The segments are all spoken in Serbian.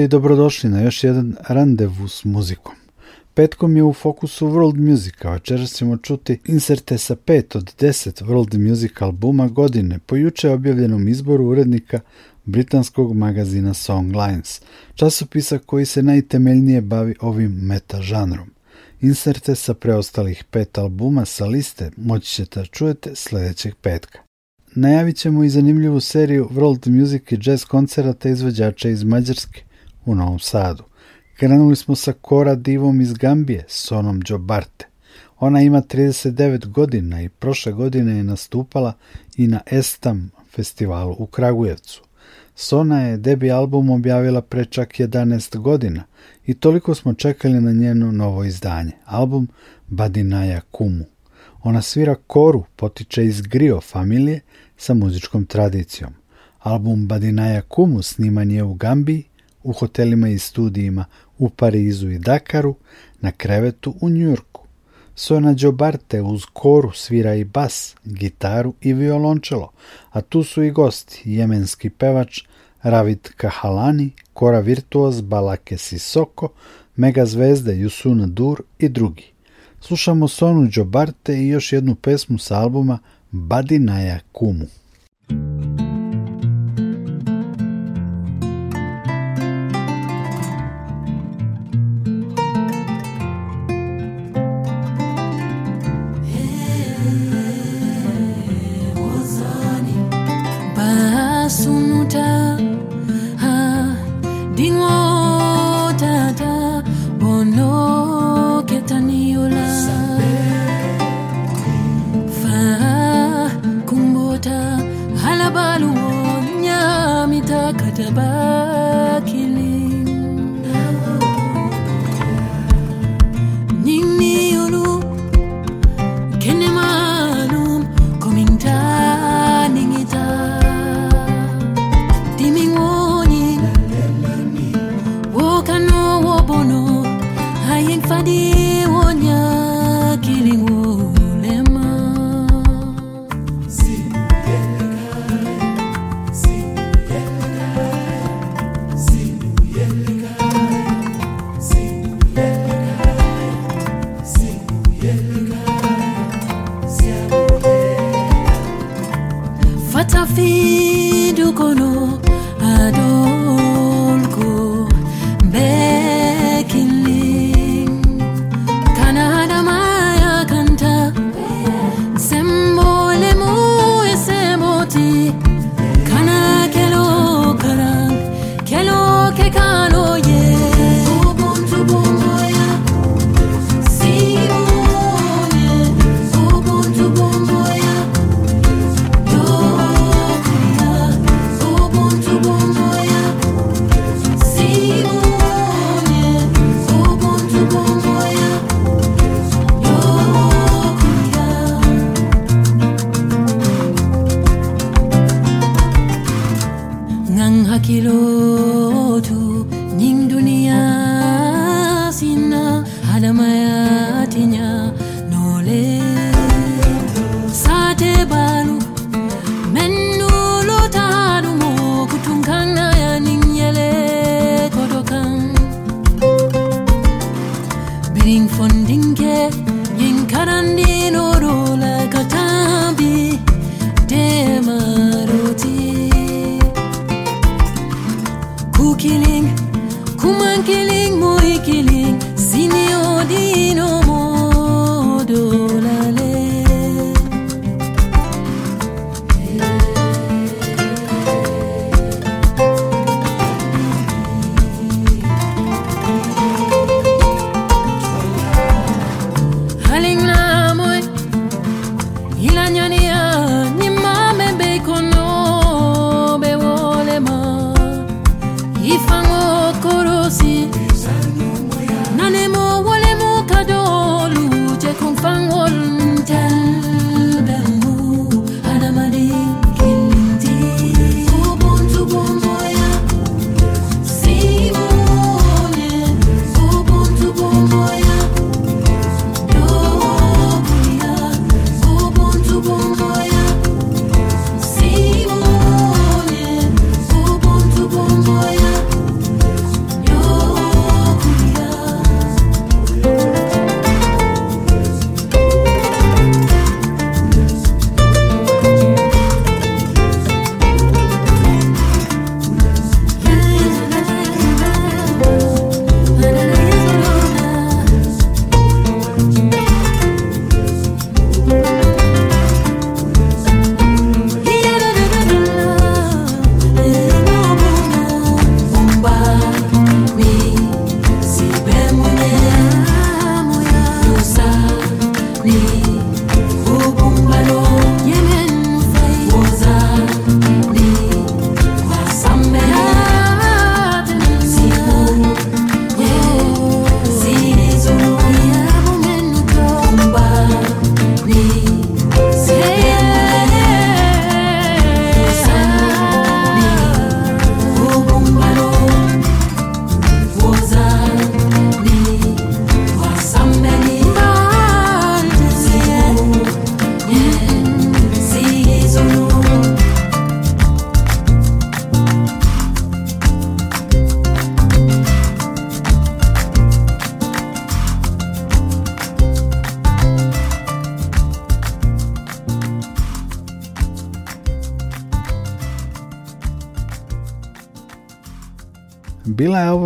i dobrodošli na još jedan randevu s muzikom. Petkom je u fokusu World Music, a večeras ćemo čuti inserte sa pet od deset World Music albuma godine po juče objavljenom izboru urednika britanskog magazina Songlines, časopisa koji se najtemeljnije bavi ovim meta žanrom. Inserte sa preostalih pet albuma sa liste moći ćete čujete sljedećeg petka. Najavit ćemo i zanimljivu seriju World Music i jazz koncerata izvođača iz Mađarske, u Novom Sadu. Krenuli smo sa Kora Divom iz Gambije, Sonom Džobarte. Ona ima 39 godina i prošle godine je nastupala i na Estam festivalu u Kragujevcu. Sona je debi album objavila pre čak 11 godina i toliko smo čekali na njeno novo izdanje, album Badinaja Kumu. Ona svira koru, potiče iz Grio familije sa muzičkom tradicijom. Album Badinaja Kumu sniman je u Gambiji u hotelima i studijima u Parizu i Dakaru, na krevetu u Njurku. Sona Đobarte uz koru svira i bas, gitaru i violončelo, a tu su i gosti, jemenski pevač Ravit Kahalani, kora virtuoz Balake Sisoko, mega zvezde Yusuna Dur i drugi. Slušamo Sonu Đobarte i još jednu pesmu s albuma Badinaja Kumu.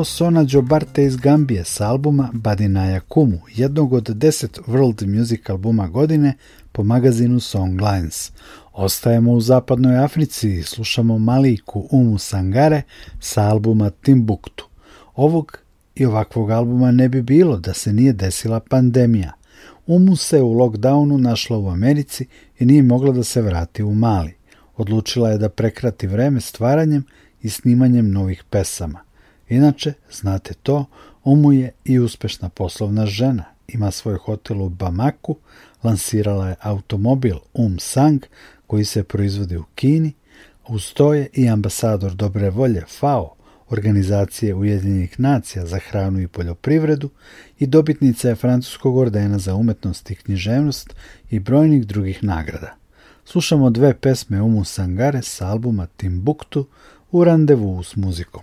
Sona đobarte iz Gambije s albuma Badinaya Kumu, jednog od 10 world music albuma godine po magazinu Songlines. Ostajemo u zapadnoj Africi i slušamo Maliku Umu Sangare sa albuma Timbuktu. Ovog i ovakvog albuma ne bi bilo da se nije desila pandemija. Umu se u lockdownu našla u Americi i nije mogla da se vrati u Mali. Odlučila je da prekrati vreme stvaranjem i snimanjem novih pesama. Inače, znate to, on je i uspešna poslovna žena. Ima svoj hotel u Bamaku, lansirala je automobil Um Sang koji se proizvodi u Kini, uz to je i ambasador dobre volje FAO, organizacije Ujedinjenih nacija za hranu i poljoprivredu i dobitnica je Francuskog ordena za umetnost i književnost i brojnih drugih nagrada. Slušamo dve pesme Umu Sangare sa albuma Timbuktu u randevu s muzikom.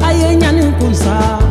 alcançar.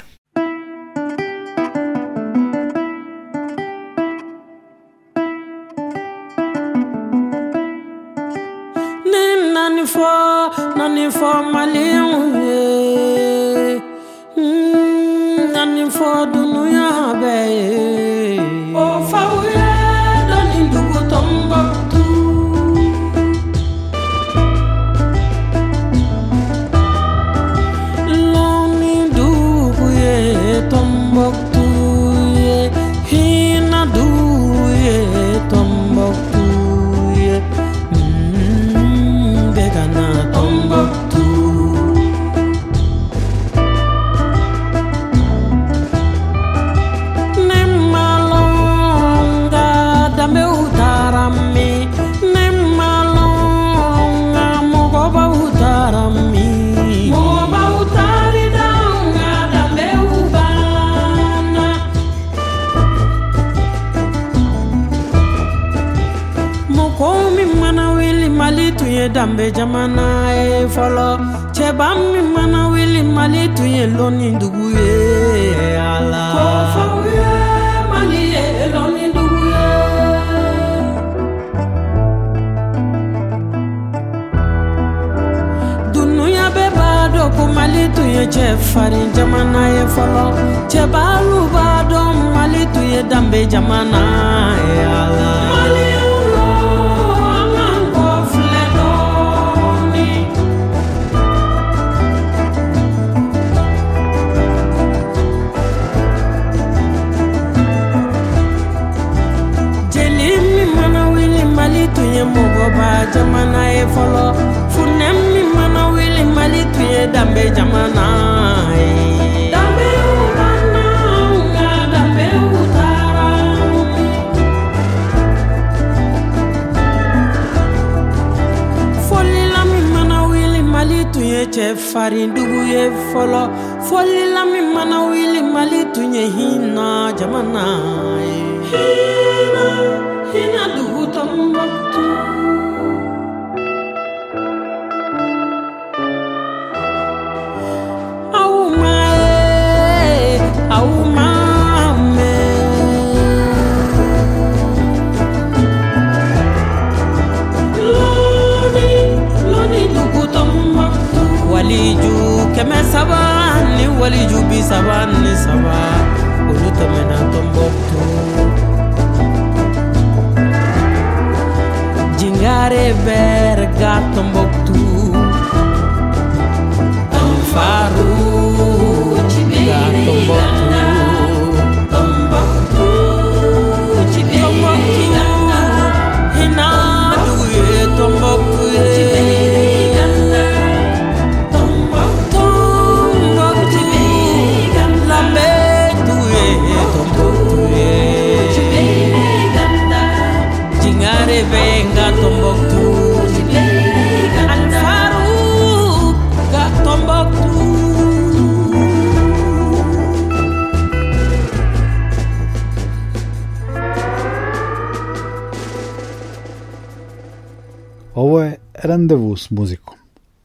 be jamana eh, ye mana mali tun ye lɔnni dugu ye a ko fɔ ye mali ye dugu ye b'a mali ye jamana ye eh, fɔlɔ che b'a dɔn mali tu ye dambe jamana ye eh, a ye fɔlɔ funɛ min mana wuli mali tun ye danbe jamana ye tun ye cɛ farindugu ye fɔlɔ fɔlila min mana wuli mali tun ye hinna jamana ye hinna dugu tɔnbɔkutu s muzikom.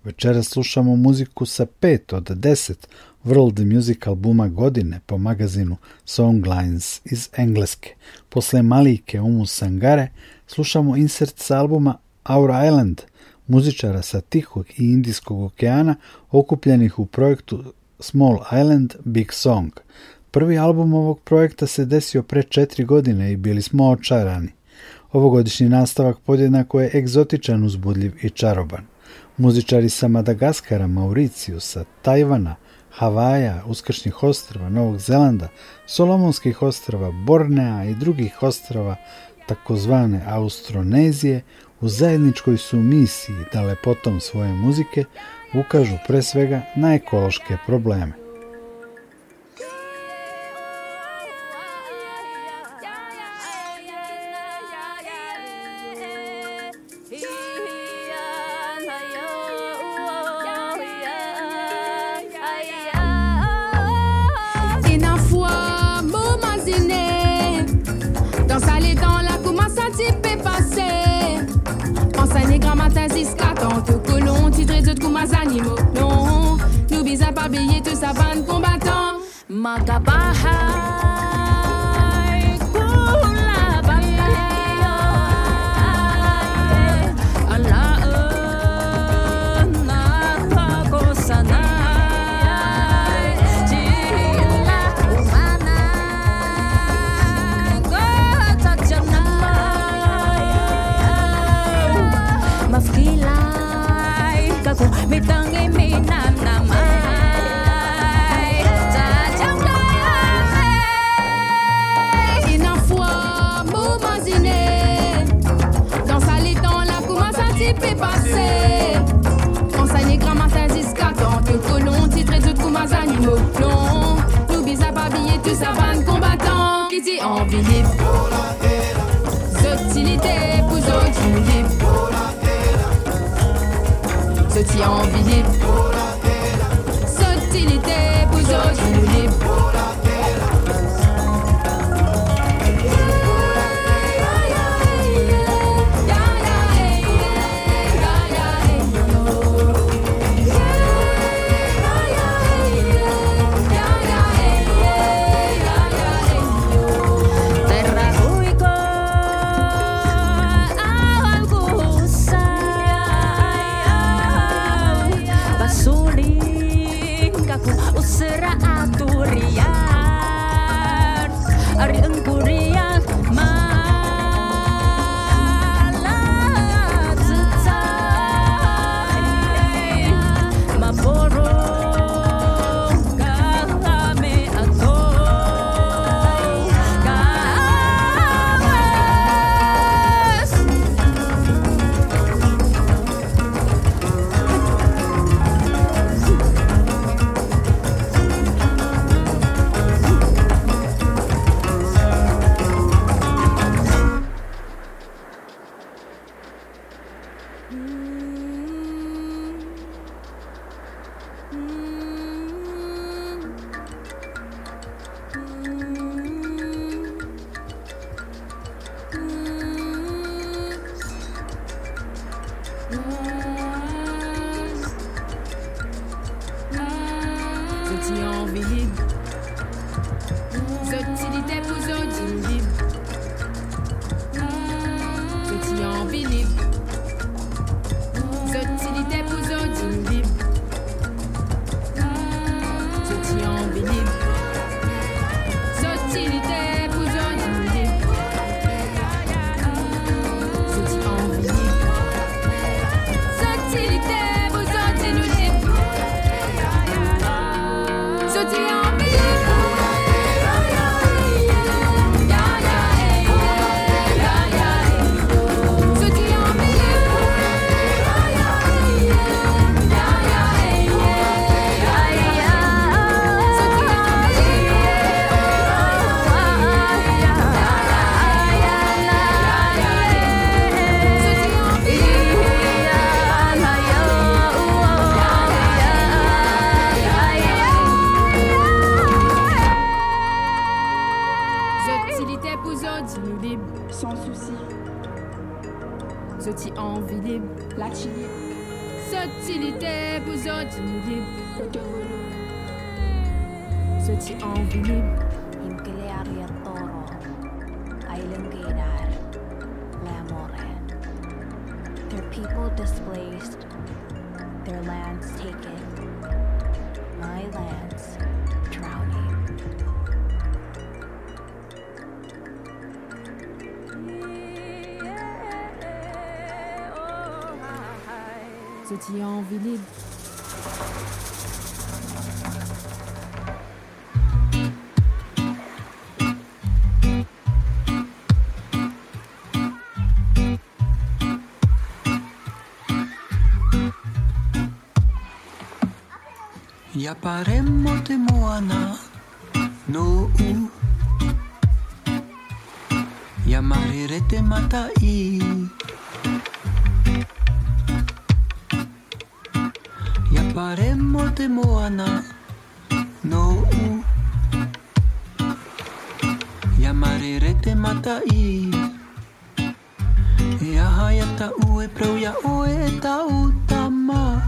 Večeras slušamo muziku sa pet od deset World Music albuma godine po magazinu Songlines iz Engleske. Posle Malike Umu Sangare slušamo insert sa albuma Our Island, muzičara sa Tihog i Indijskog okeana okupljenih u projektu Small Island Big Song. Prvi album ovog projekta se desio pre četiri godine i bili smo očarani. Ovogodišnji nastavak podjednako je egzotičan, uzbudljiv i čaroban. Muzičari sa Madagaskara, Mauricijusa, Tajvana, Havaja, Uskršnjih ostrava, Novog Zelanda, Solomonskih ostrava, Bornea i drugih ostrava, takozvane Austronezije, u zajedničkoj su misiji da lepotom svoje muzike ukažu pre svega na ekološke probleme. Ja te moana no u uh. Ja marerete matai Ja paremmo te moana no u uh. Ja marerete matai E aha ia ta ue prau ia oe ta utama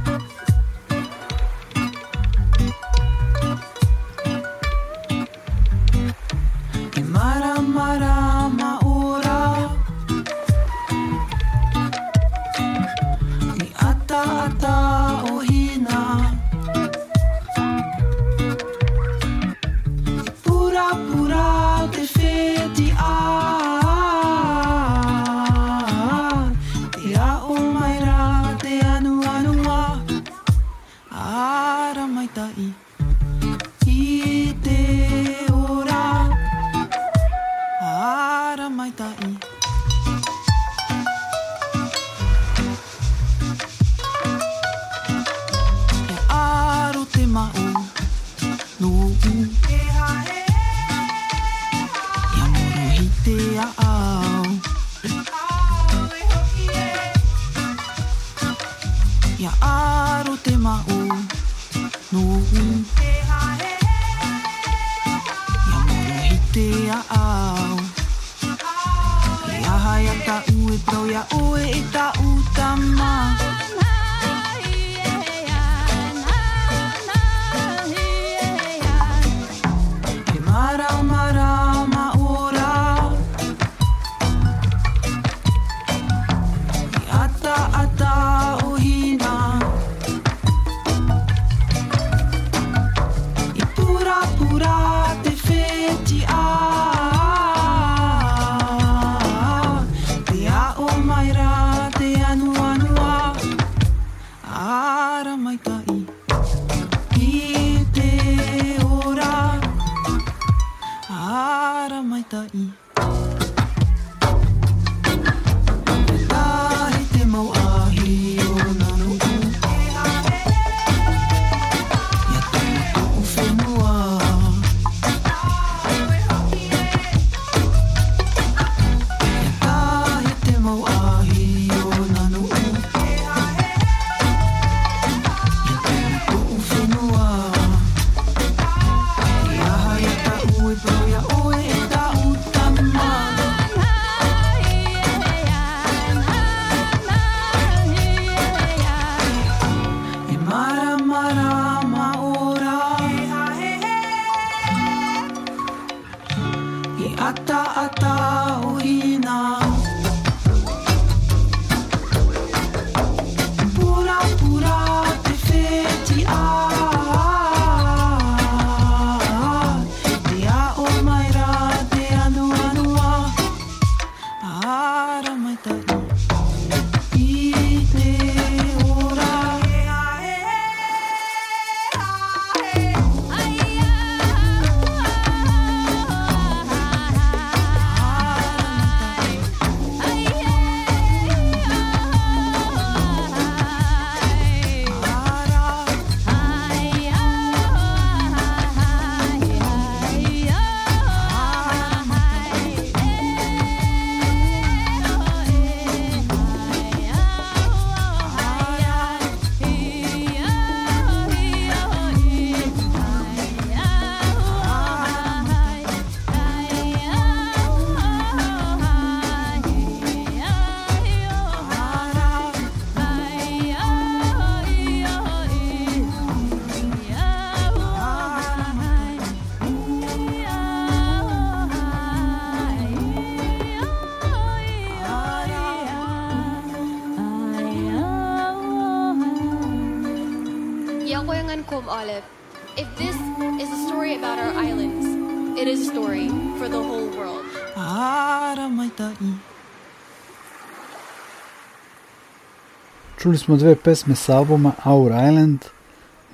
Čuli smo dve pesme s albuma Our Island,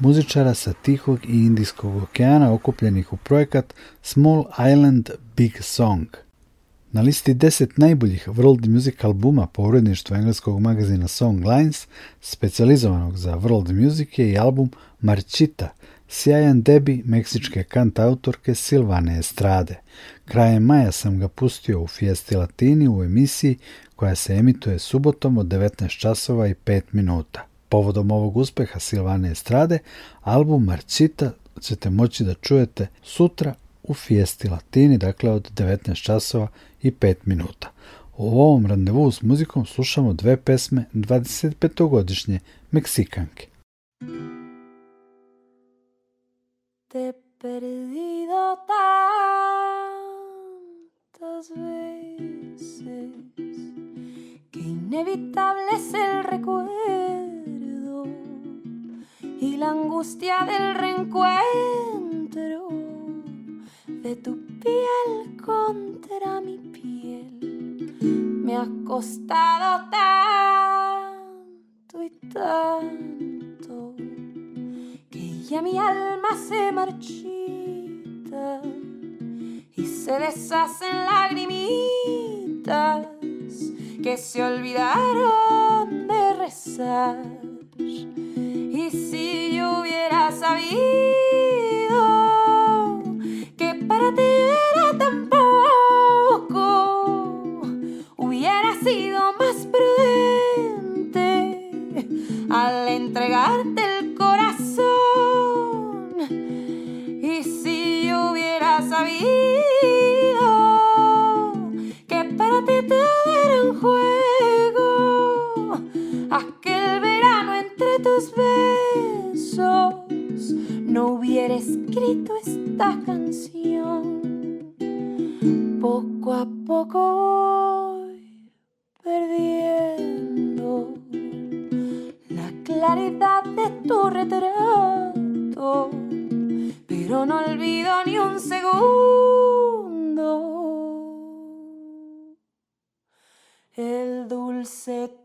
muzičara sa Tihog i Indijskog okeana okupljenih u projekat Small Island Big Song. Na listi 10 najboljih world music albuma po uredništvu engleskog magazina Songlines, specializovanog za world music, je i album Marchita sjajan debi meksičke autorke Silvane Estrade. Krajem maja sam ga pustio u Fiesti Latini u emisiji koja se emituje subotom od 19 časova i 5 minuta. Povodom ovog uspeha Silvane Estrade, album Marcita ćete moći da čujete sutra u Fiesti Latini, dakle od 19 časova i 5 minuta. U ovom randevu s muzikom slušamo dve pesme 25-godišnje Meksikanke. Te perdido tantas veces Inevitable es el recuerdo y la angustia del reencuentro de tu piel contra mi piel. Me ha costado tanto y tanto que ya mi alma se marchita y se deshacen lagrimitas que se olvidaron de rezar. Y si yo hubiera sabido que para ti era tan poco, hubiera sido más prudente al entregarte tus besos no hubiera escrito esta canción. Poco a poco voy perdiendo la claridad de tu retrato, pero no olvido ni un segundo. El dulce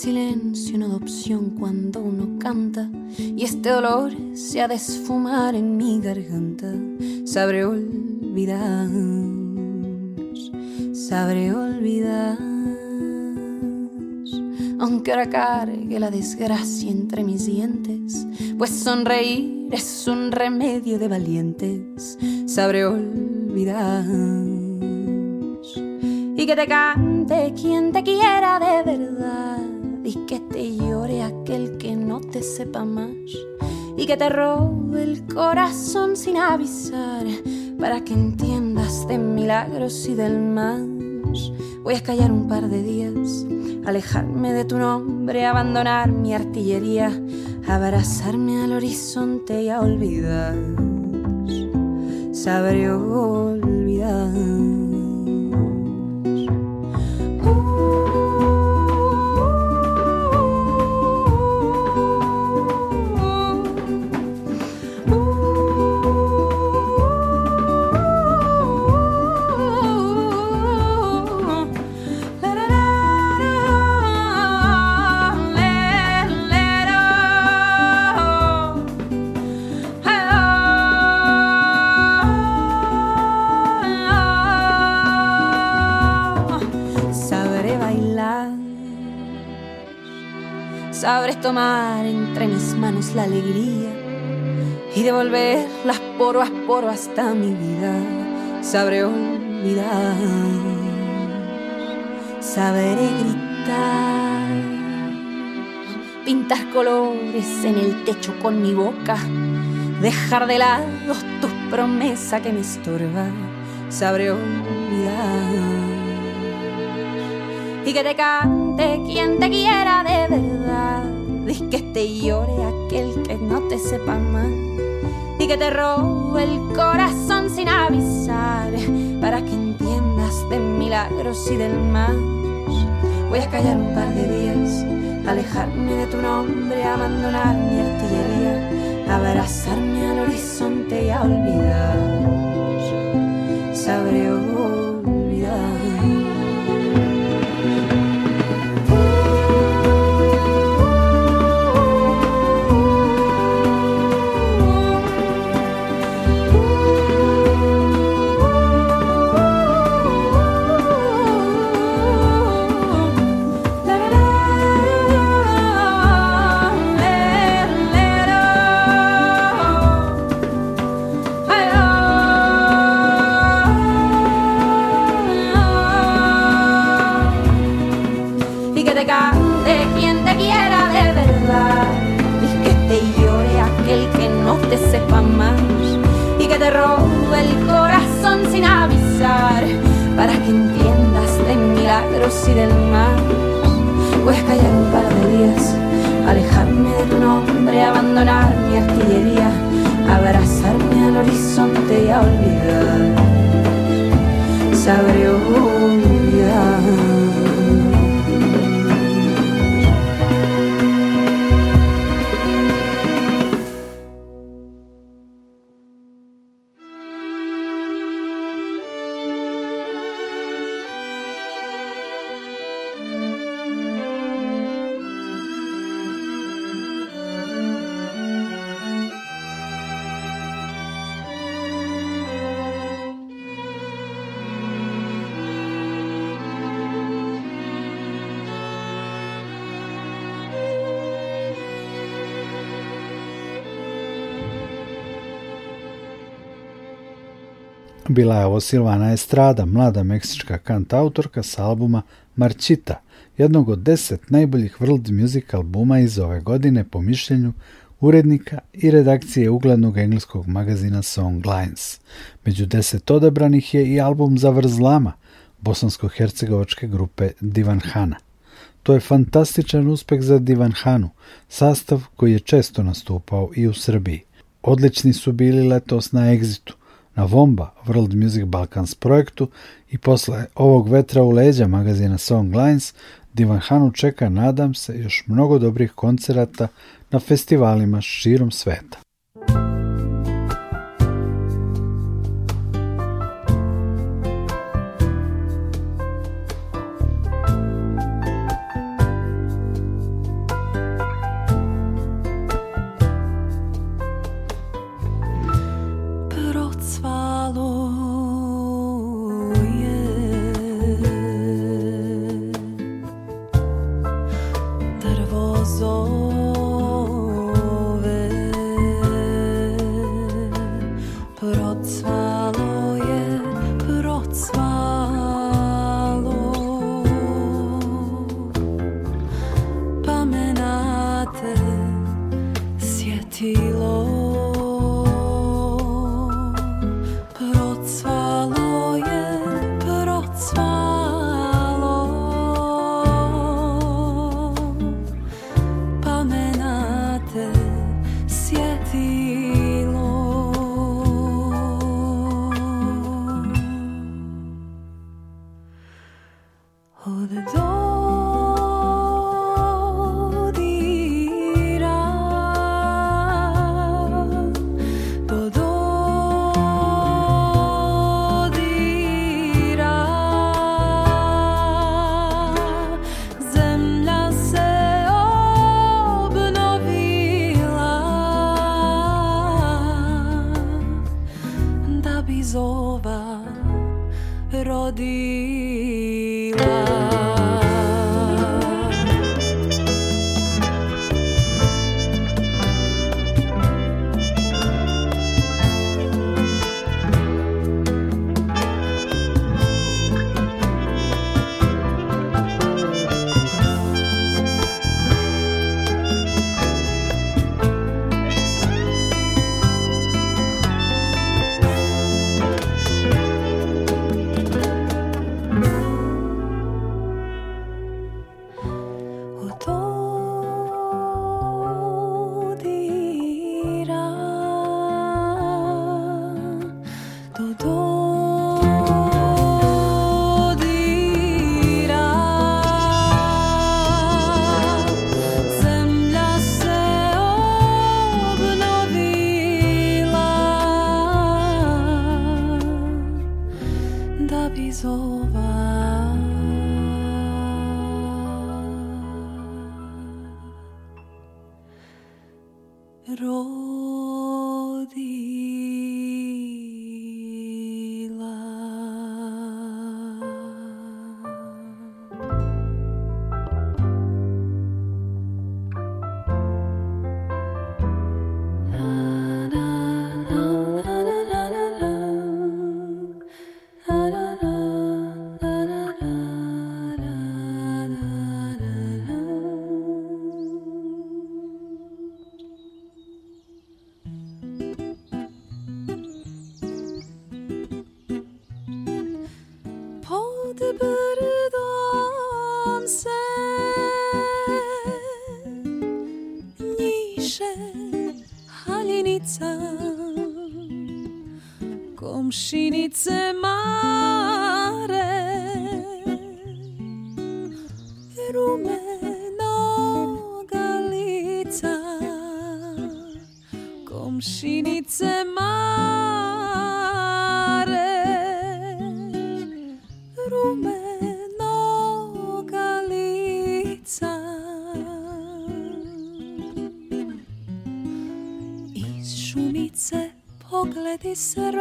silencio no adopción cuando uno canta y este dolor se ha de esfumar en mi garganta. Sabré olvidar, sabré olvidar. Aunque ahora cargue la desgracia entre mis dientes, pues sonreír es un remedio de valientes. Sabré olvidar y que te cante quien te quiera de verdad y que te llore aquel que no te sepa más y que te robe el corazón sin avisar para que entiendas de milagros y del más. Voy a callar un par de días, alejarme de tu nombre, abandonar mi artillería, abrazarme al horizonte y a olvidar. Sabré olvidar. tomar entre mis manos la alegría y devolver las a poro hasta mi vida. Sabré olvidar, sabré gritar, pintar colores en el techo con mi boca, dejar de lado tus promesas que me estorba. Sabré olvidar y que te cante quien te quiera de verdad que te llore aquel que no te sepa más y que te robo el corazón sin avisar para que entiendas de milagros y del más. Voy a callar un par de días, alejarme de tu nombre, abandonar mi artillería, abrazarme al horizonte y a olvidar. Sabré de quien te quiera de verdad. Y que te llore aquel que no te sepa más. Y que te robe el corazón sin avisar. Para que entiendas de milagros y del mar Puedes callar un par de días, alejarme de tu nombre, abandonar mi artillería, abrazarme al horizonte y a olvidar. Sabré olvidar. Bila je ovo Silvana Estrada, mlada meksička autorka s albuma Marčita, jednog od deset najboljih world music albuma iz ove godine po mišljenju urednika i redakcije uglednog engleskog magazina Songlines. Među deset odabranih je i album Zavrzlama, bosansko-hercegovačke grupe Divan Hana. To je fantastičan uspeh za Divan Hanu, sastav koji je često nastupao i u Srbiji. Odlični su bili letos na egzitu, na Vomba World Music Balkans projektu i posle ovog vetra u leđa magazina Songlines Divan Hanu čeka, nadam se, još mnogo dobrih koncerata na festivalima širom sveta. Še halinica, komšinice mare, rumeno galica, komšinice mare. ser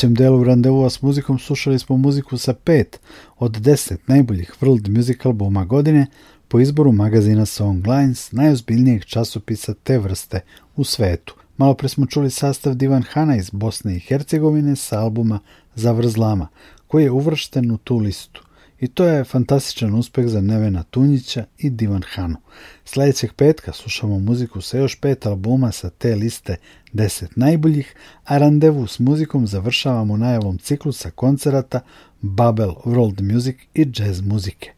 trećem delu randevua s muzikom slušali smo muziku sa pet od deset najboljih world music albuma godine po izboru magazina Songlines, najozbiljnijeg časopisa te vrste u svetu. Malo smo čuli sastav Divan Hana iz Bosne i Hercegovine sa albuma Zavrzlama, koji je uvršten u tu listu. I to je fantastičan uspeh za Nevena Tunjića i Divan Hanu. Sljedećeg petka slušamo muziku sa još pet albuma sa te liste 10 najboljih, a randevu s muzikom završavamo najavom ciklusa koncerata Babel World Music i jazz muzike.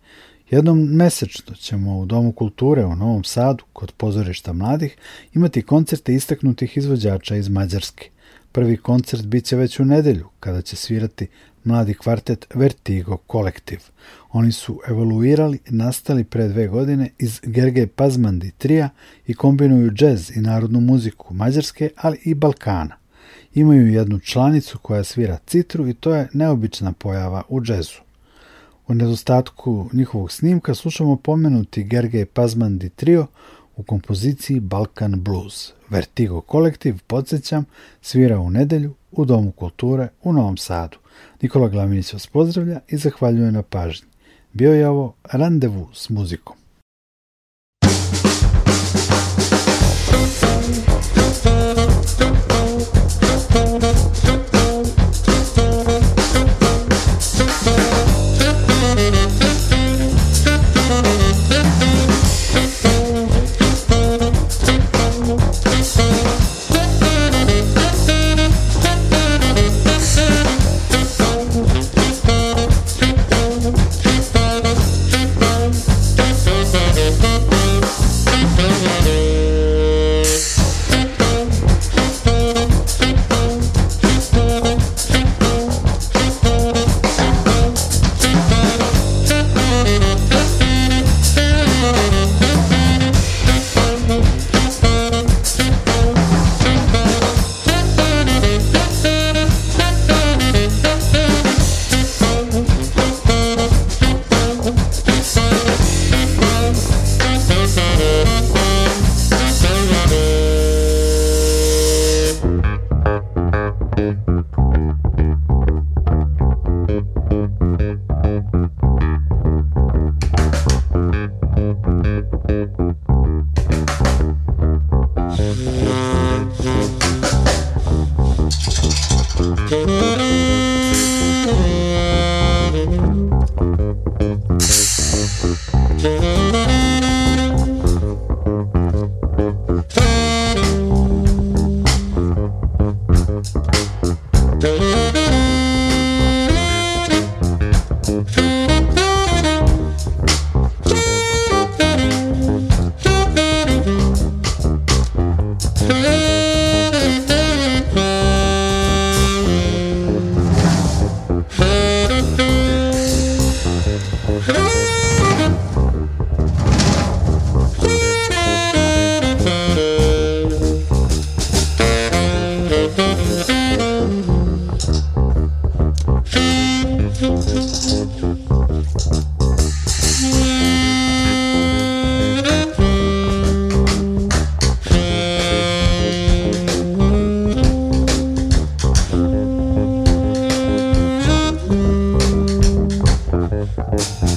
Jednom mesečno ćemo u Domu kulture u Novom Sadu, kod pozorišta mladih, imati koncerte istaknutih izvođača iz Mađarske. Prvi koncert bit će već u nedjelju, kada će svirati mladi kvartet Vertigo kolektiv. Oni su evoluirali nastali pre dve godine iz Gerge Pazmandi trija i kombinuju džez i narodnu muziku Mađarske, ali i Balkana. Imaju jednu članicu koja svira citru i to je neobična pojava u džezu. U nedostatku njihovog snimka slušamo pomenuti Gerge Pazmandi trio u kompoziciji Balkan Blues. Vertigo kolektiv, podsjećam, svira u nedelju u Domu kulture u Novom Sadu. Nikola Glavinić vas pozdravlja i zahvaljuje na pažnji. Bio je ovo randevu s muzikom. Thank you.